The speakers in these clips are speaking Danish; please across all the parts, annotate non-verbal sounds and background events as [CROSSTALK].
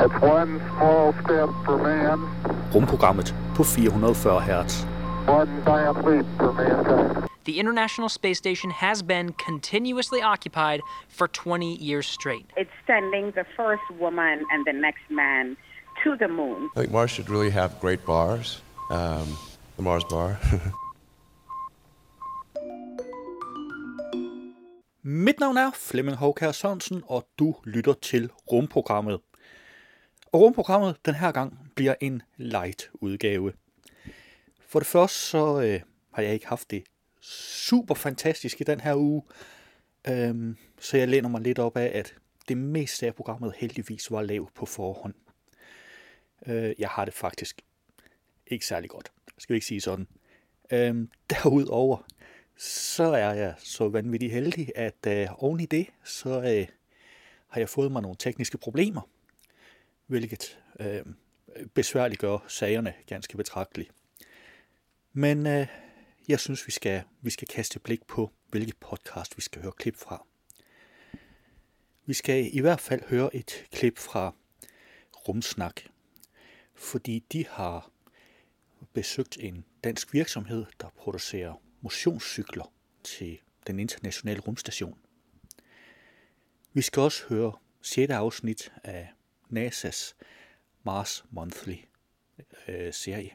It's one small step for man, Rumprogrammet på 440 Hz. one giant leap for mankind. The International Space Station has been continuously occupied for 20 years straight. It's sending the first woman and the next man to the moon. I think Mars should really have great bars. Um, the Mars bar. [LAUGHS] Mit navn er Flemming Håkær Sørensen, og du lytter til rumprogrammet. Og rumprogrammet den her gang bliver en light udgave. For det første så øh, har jeg ikke haft det super fantastisk i den her uge, øhm, så jeg læner mig lidt op af, at det meste af programmet heldigvis var lavt på forhånd. Øh, jeg har det faktisk ikke særlig godt. Skal vi ikke sige sådan. Øhm, derudover, så er jeg så vanvittig heldig, at øh, oven i det, så øh, har jeg fået mig nogle tekniske problemer, hvilket øh, besværliggør sagerne ganske betragteligt. Men øh, jeg synes, vi skal, vi skal kaste blik på, hvilket podcast vi skal høre klip fra. Vi skal i hvert fald høre et klip fra Rumsnak, fordi de har besøgt en dansk virksomhed, der producerer motionscykler til den internationale rumstation. Vi skal også høre 6. afsnit af NASA's Mars Monthly øh, serie,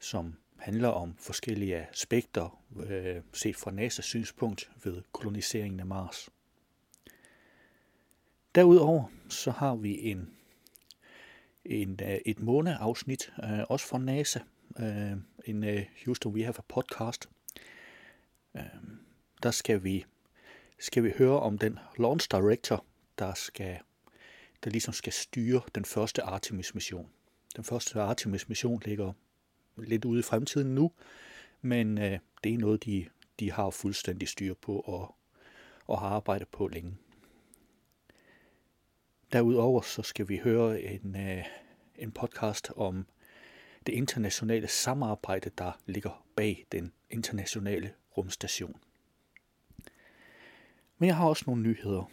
som handler om forskellige aspekter øh, set fra NASA's synspunkt ved koloniseringen af Mars. Derudover så har vi en, en øh, et måneafsnit, øh, også fra NASA, øh, en øh, Houston We Have a Podcast. Øh, der skal vi, skal vi høre om den launch director, der skal der ligesom skal styre den første Artemis-mission. Den første Artemis-mission ligger lidt ude i fremtiden nu, men øh, det er noget, de, de har fuldstændig styr på og, og har arbejdet på længe. Derudover så skal vi høre en, øh, en podcast om det internationale samarbejde, der ligger bag den internationale rumstation. Men jeg har også nogle nyheder.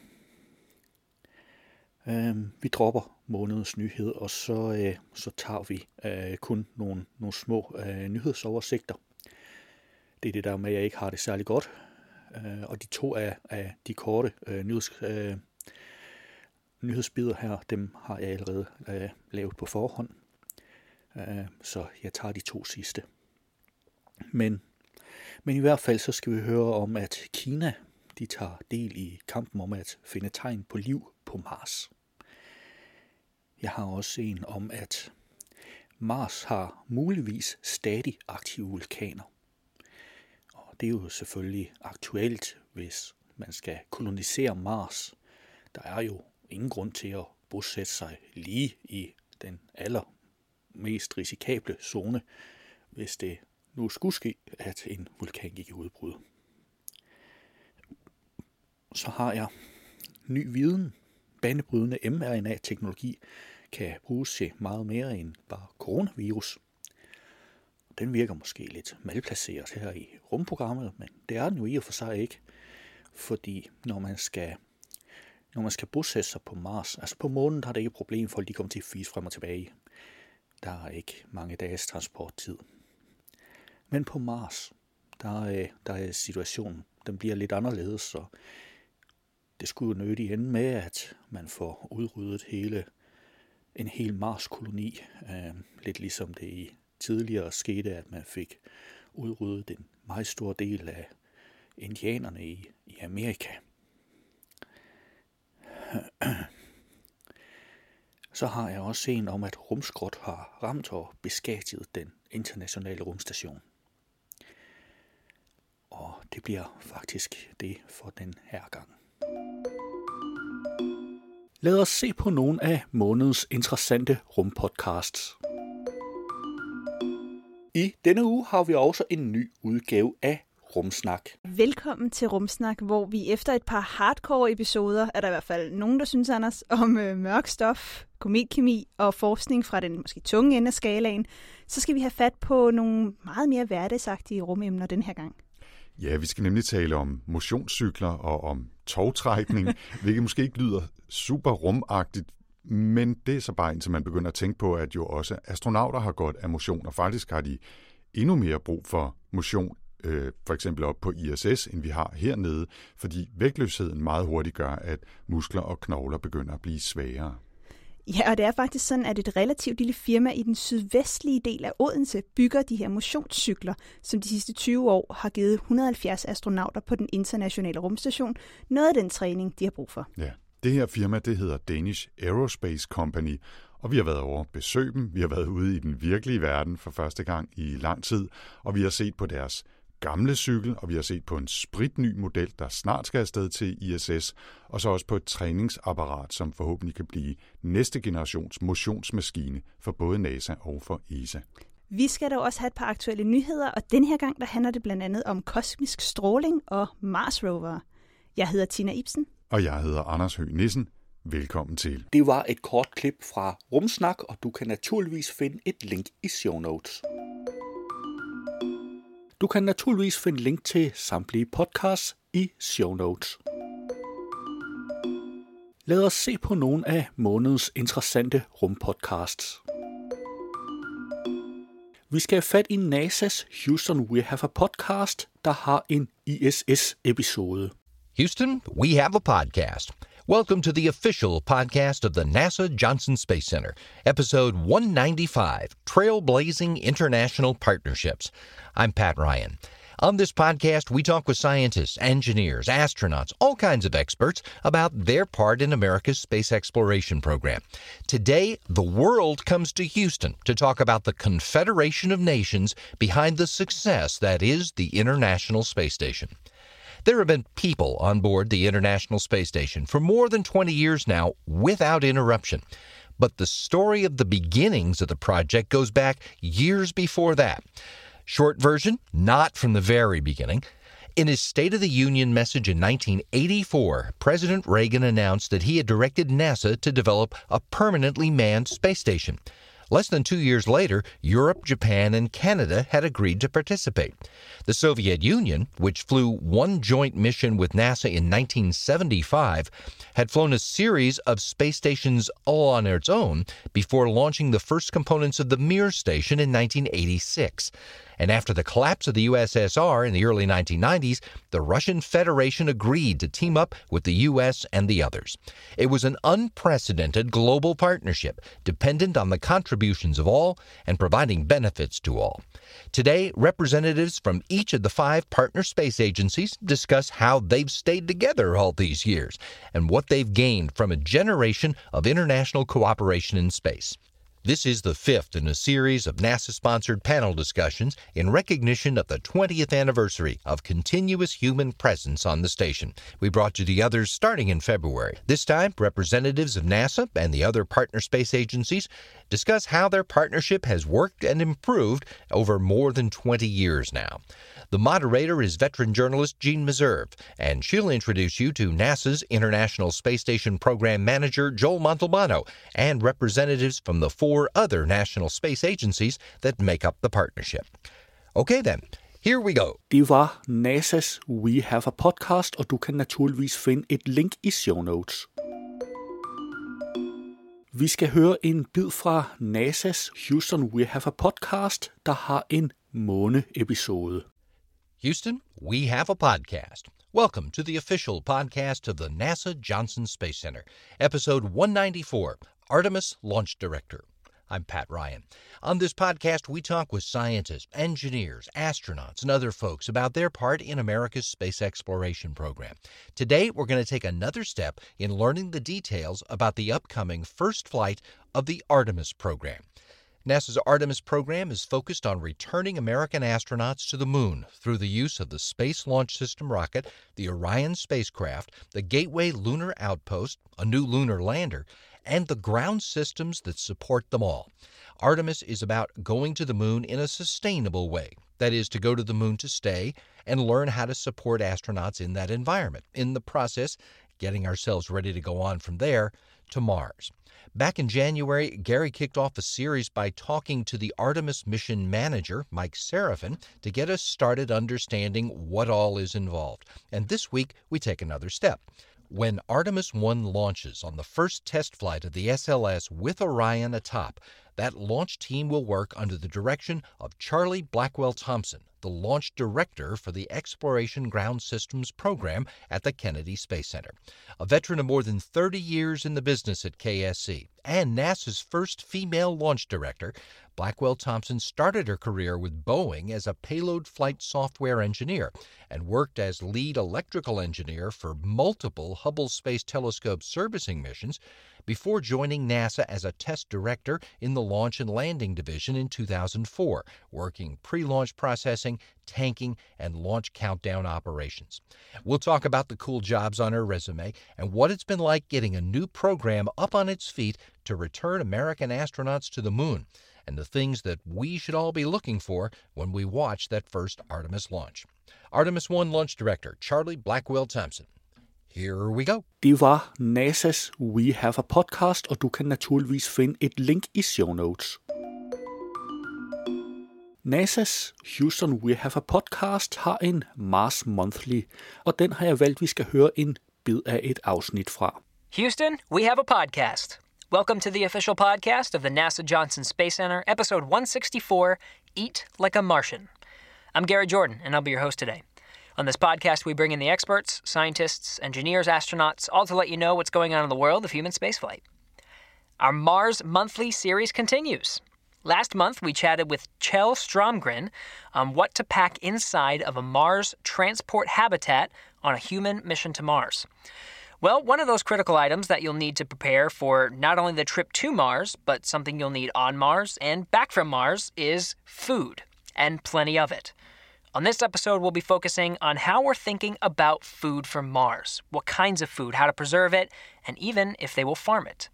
Øh, vi dropper månedens nyhed, og så, øh, så tager vi øh, kun nogle, nogle små øh, nyhedsoversigter. Det er det der med, at jeg ikke har det særlig godt. Øh, og de to af, af de korte øh, nyheds, øh, nyhedsbider her, dem har jeg allerede øh, lavet på forhånd. Øh, så jeg tager de to sidste. Men, men i hvert fald så skal vi høre om, at Kina de tager del i kampen om at finde tegn på liv på Mars. Jeg har også en om, at Mars har muligvis stadig aktive vulkaner. Og det er jo selvfølgelig aktuelt, hvis man skal kolonisere Mars. Der er jo ingen grund til at bosætte sig lige i den aller mest risikable zone, hvis det nu skulle ske, at en vulkan gik i udbrud. Så har jeg ny viden. Banebrydende mRNA-teknologi kan bruges til meget mere end bare coronavirus. Den virker måske lidt malplaceret her i rumprogrammet, men det er den jo i og for sig ikke. Fordi når man skal, når man skal bosætte sig på Mars, altså på månen, der er det ikke et problem, for de kommer til at fise frem og tilbage. Der er ikke mange dages transporttid. Men på Mars, der er, der er situationen, den bliver lidt anderledes, så det skulle jo nødig ende med, at man får udryddet hele en hel Mars-koloni, øh, lidt ligesom det i tidligere skete, at man fik udryddet en meget stor del af indianerne i, i Amerika. Så har jeg også en om, at rumskrot har ramt og beskadiget den internationale rumstation. Og det bliver faktisk det for den her gang. Lad os se på nogle af månedens interessante rumpodcasts. I denne uge har vi også en ny udgave af Rumsnak. Velkommen til Rumsnak, hvor vi efter et par hardcore episoder, er der i hvert fald nogen, der synes, Anders, om øh, mørk stof, kometkemi og forskning fra den måske tunge ende af skalaen, så skal vi have fat på nogle meget mere hverdagsagtige rumemner den her gang. Ja, vi skal nemlig tale om motionscykler og om togtrækning, [LAUGHS] hvilket måske ikke lyder super rumagtigt Men det er så bare indtil man begynder at tænke på, at jo også astronauter har godt af motion, og faktisk har de endnu mere brug for motion, øh, for eksempel op på ISS, end vi har hernede, fordi vægtløsheden meget hurtigt gør, at muskler og knogler begynder at blive svagere. Ja, og det er faktisk sådan, at et relativt lille firma i den sydvestlige del af Odense bygger de her motionscykler, som de sidste 20 år har givet 170 astronauter på den internationale rumstation noget af den træning, de har brug for. Ja, det her firma, det hedder Danish Aerospace Company, og vi har været over besøg besøge dem. Vi har været ude i den virkelige verden for første gang i lang tid, og vi har set på deres gamle cykel, og vi har set på en spritny model, der snart skal afsted til ISS, og så også på et træningsapparat, som forhåbentlig kan blive næste generations motionsmaskine for både NASA og for ESA. Vi skal dog også have et par aktuelle nyheder, og den her gang der handler det blandt andet om kosmisk stråling og Mars rover. Jeg hedder Tina Ibsen. Og jeg hedder Anders Høgh Nissen. Velkommen til. Det var et kort klip fra Rumsnak, og du kan naturligvis finde et link i show notes. Du kan naturligvis finde link til samtlige podcasts i show notes. Lad os se på nogle af månedens interessante rumpodcasts. Vi skal have fat i NASA's Houston We Have a Podcast, der har en ISS-episode. Houston, we have a podcast. Welcome to the official podcast of the NASA Johnson Space Center, episode 195 Trailblazing International Partnerships. I'm Pat Ryan. On this podcast, we talk with scientists, engineers, astronauts, all kinds of experts about their part in America's space exploration program. Today, the world comes to Houston to talk about the Confederation of Nations behind the success that is the International Space Station. There have been people on board the International Space Station for more than 20 years now without interruption. But the story of the beginnings of the project goes back years before that. Short version, not from the very beginning. In his State of the Union message in 1984, President Reagan announced that he had directed NASA to develop a permanently manned space station. Less than two years later, Europe, Japan, and Canada had agreed to participate. The Soviet Union, which flew one joint mission with NASA in 1975, had flown a series of space stations all on its own before launching the first components of the Mir station in 1986. And after the collapse of the USSR in the early 1990s, the Russian Federation agreed to team up with the U.S. and the others. It was an unprecedented global partnership, dependent on the contributions of all and providing benefits to all. Today, representatives from each of the five partner space agencies discuss how they've stayed together all these years and what they've gained from a generation of international cooperation in space. This is the fifth in a series of NASA sponsored panel discussions in recognition of the 20th anniversary of continuous human presence on the station. We brought you the others starting in February. This time, representatives of NASA and the other partner space agencies discuss how their partnership has worked and improved over more than 20 years now. The moderator is veteran journalist Jean Meserve, and she'll introduce you to NASA's International Space Station Program Manager Joel Montalbano and representatives from the four other national space agencies that make up the partnership. Okay, then, here we go. Det var NASA's We Have a Podcast, og du kan naturligvis finde et link i show notes. Vi skal høre en bid fra NASA's Houston We Have a Podcast, der har en måne-episode. Houston, we have a podcast. Welcome to the official podcast of the NASA Johnson Space Center, episode 194 Artemis Launch Director. I'm Pat Ryan. On this podcast, we talk with scientists, engineers, astronauts, and other folks about their part in America's space exploration program. Today, we're going to take another step in learning the details about the upcoming first flight of the Artemis program. NASA's Artemis program is focused on returning American astronauts to the moon through the use of the Space Launch System rocket, the Orion spacecraft, the Gateway Lunar Outpost, a new lunar lander, and the ground systems that support them all. Artemis is about going to the moon in a sustainable way. That is, to go to the moon to stay and learn how to support astronauts in that environment. In the process, getting ourselves ready to go on from there to Mars. Back in January, Gary kicked off a series by talking to the Artemis mission manager, Mike Seraphin, to get us started understanding what all is involved. And this week, we take another step. When Artemis 1 launches on the first test flight of the SLS with Orion atop, that launch team will work under the direction of Charlie Blackwell Thompson, the launch director for the Exploration Ground Systems program at the Kennedy Space Center. A veteran of more than 30 years in the business at KSC and NASA's first female launch director, Blackwell Thompson started her career with Boeing as a payload flight software engineer and worked as lead electrical engineer for multiple Hubble Space Telescope servicing missions before joining NASA as a test director in the Launch and Landing Division in 2004, working pre launch processing, tanking, and launch countdown operations. We'll talk about the cool jobs on her resume and what it's been like getting a new program up on its feet to return American astronauts to the moon, and the things that we should all be looking for when we watch that first Artemis launch. Artemis 1 launch director Charlie Blackwell Thompson. Here we go. Det var NASA's We Have a Podcast, og du kan naturligvis finde et link i show notes. NASA's Houston We Have a Podcast har en Mars Monthly, og den har jeg valgt, vi skal høre en bid af et afsnit fra. Houston, we have a podcast. Welcome to the official podcast of the NASA Johnson Space Center, episode 164 Eat Like a Martian. I'm Gary Jordan, and I'll be your host today. On this podcast, we bring in the experts, scientists, engineers, astronauts, all to let you know what's going on in the world of human spaceflight. Our Mars Monthly series continues. Last month, we chatted with Kjell Stromgren on what to pack inside of a Mars transport habitat on a human mission to Mars. Well, one of those critical items that you'll need to prepare for not only the trip to Mars, but something you'll need on Mars and back from Mars is food, and plenty of it. On this episode, we'll be focusing on how we're thinking about food for Mars, what kinds of food, how to preserve it, and even if they will farm it.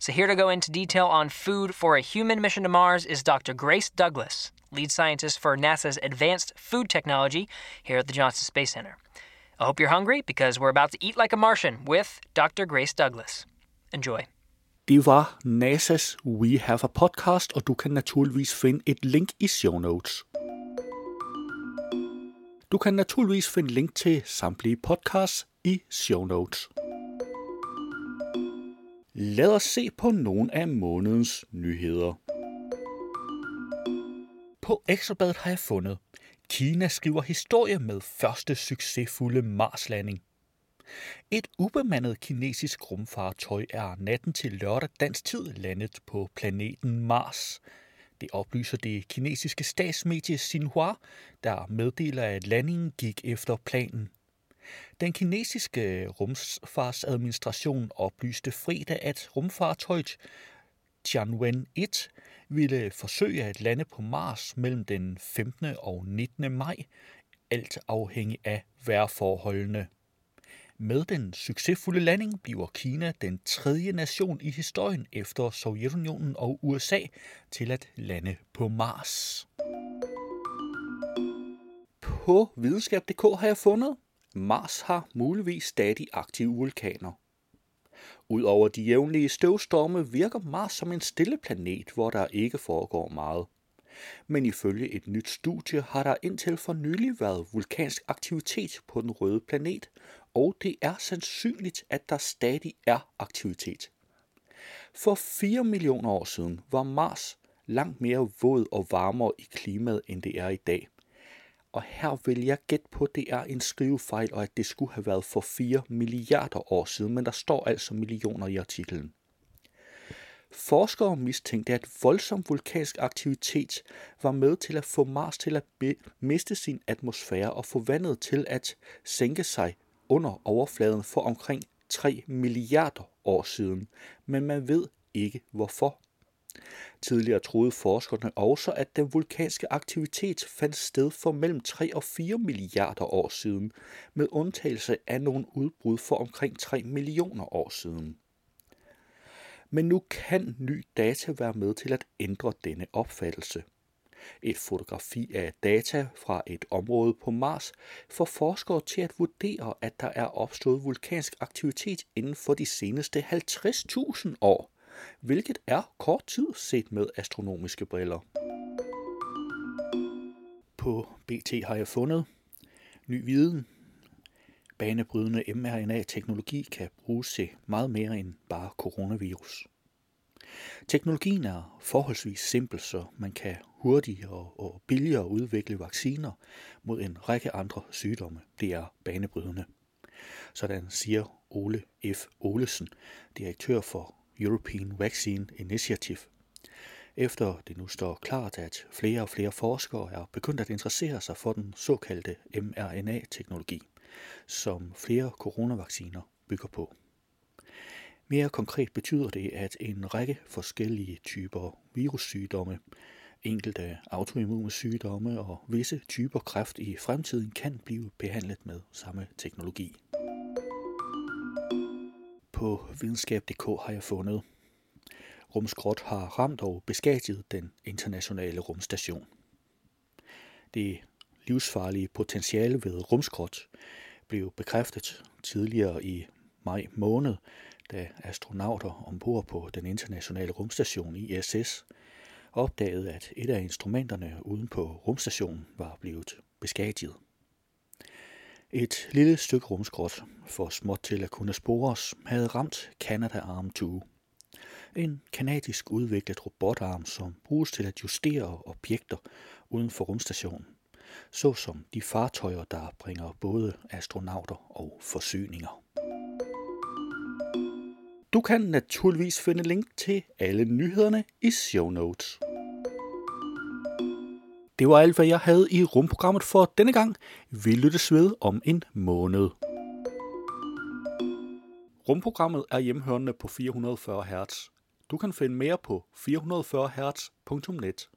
So, here to go into detail on food for a human mission to Mars is Dr. Grace Douglas, lead scientist for NASA's Advanced Food Technology here at the Johnson Space Center. I hope you're hungry because we're about to eat like a Martian with Dr. Grace Douglas. Enjoy. Det var NASA's We Have a Podcast, og du kan naturligvis finde et link i show notes. Du kan naturligvis finde link til samtlige podcasts i show notes. Lad os se på nogle af månedens nyheder. På Ekstrabladet har jeg fundet, Kina skriver historie med første succesfulde Marslanding. Et ubemandet kinesisk rumfartøj er natten til lørdag dansk tid landet på planeten Mars. Det oplyser det kinesiske statsmedie Xinhua, der meddeler, at landingen gik efter planen. Den kinesiske øh, rumfartsadministration oplyste fredag, at rumfartøjet Tianwen-1 ville forsøge at lande på Mars mellem den 15. og 19. maj, alt afhængig af vejrforholdene. Med den succesfulde landing bliver Kina den tredje nation i historien efter Sovjetunionen og USA til at lande på Mars. På videnskab.dk har jeg fundet, Mars har muligvis stadig aktive vulkaner. Udover de jævnlige støvstorme virker Mars som en stille planet, hvor der ikke foregår meget. Men ifølge et nyt studie har der indtil for nylig været vulkansk aktivitet på den røde planet, og det er sandsynligt, at der stadig er aktivitet. For 4 millioner år siden var Mars langt mere våd og varmere i klimaet, end det er i dag. Og her vil jeg gætte på, at det er en skrivefejl, og at det skulle have været for 4 milliarder år siden, men der står altså millioner i artiklen. Forskere mistænkte, at voldsom vulkansk aktivitet var med til at få Mars til at miste sin atmosfære og få vandet til at sænke sig under overfladen for omkring 3 milliarder år siden, men man ved ikke hvorfor. Tidligere troede forskerne også, at den vulkanske aktivitet fandt sted for mellem 3 og 4 milliarder år siden, med undtagelse af nogle udbrud for omkring 3 millioner år siden. Men nu kan ny data være med til at ændre denne opfattelse. Et fotografi af data fra et område på Mars får forskere til at vurdere, at der er opstået vulkansk aktivitet inden for de seneste 50.000 år, hvilket er kort tid set med astronomiske briller. På BT har jeg fundet ny viden. banebrydende mRNA-teknologi kan bruges til meget mere end bare coronavirus. Teknologien er forholdsvis simpel, så man kan hurtigere og billigere udvikle vacciner mod en række andre sygdomme. Det er banebrydende. Sådan siger Ole F. Olesen, direktør for European Vaccine Initiative. Efter det nu står klart, at flere og flere forskere er begyndt at interessere sig for den såkaldte mRNA-teknologi, som flere coronavacciner bygger på. Mere konkret betyder det, at en række forskellige typer virussygdomme, enkelte autoimmune sygdomme og visse typer kræft i fremtiden kan blive behandlet med samme teknologi. På videnskab.dk har jeg fundet, rumskrot har ramt og beskadiget den internationale rumstation. Det livsfarlige potentiale ved rumskrot blev bekræftet tidligere i maj måned, da astronauter ombord på den internationale rumstation ISS opdagede, at et af instrumenterne uden på rumstationen var blevet beskadiget. Et lille stykke rumskrot, for småt til at kunne spores, havde ramt Canada Arm 2. En kanadisk udviklet robotarm, som bruges til at justere objekter uden for rumstationen, såsom de fartøjer, der bringer både astronauter og forsyninger. Du kan naturligvis finde link til alle nyhederne i show notes. Det var alt, hvad jeg havde i rumprogrammet for denne gang. Vi lyttes ved om en måned. Rumprogrammet er hjemhørende på 440 Hz. Du kan finde mere på 440hz.net.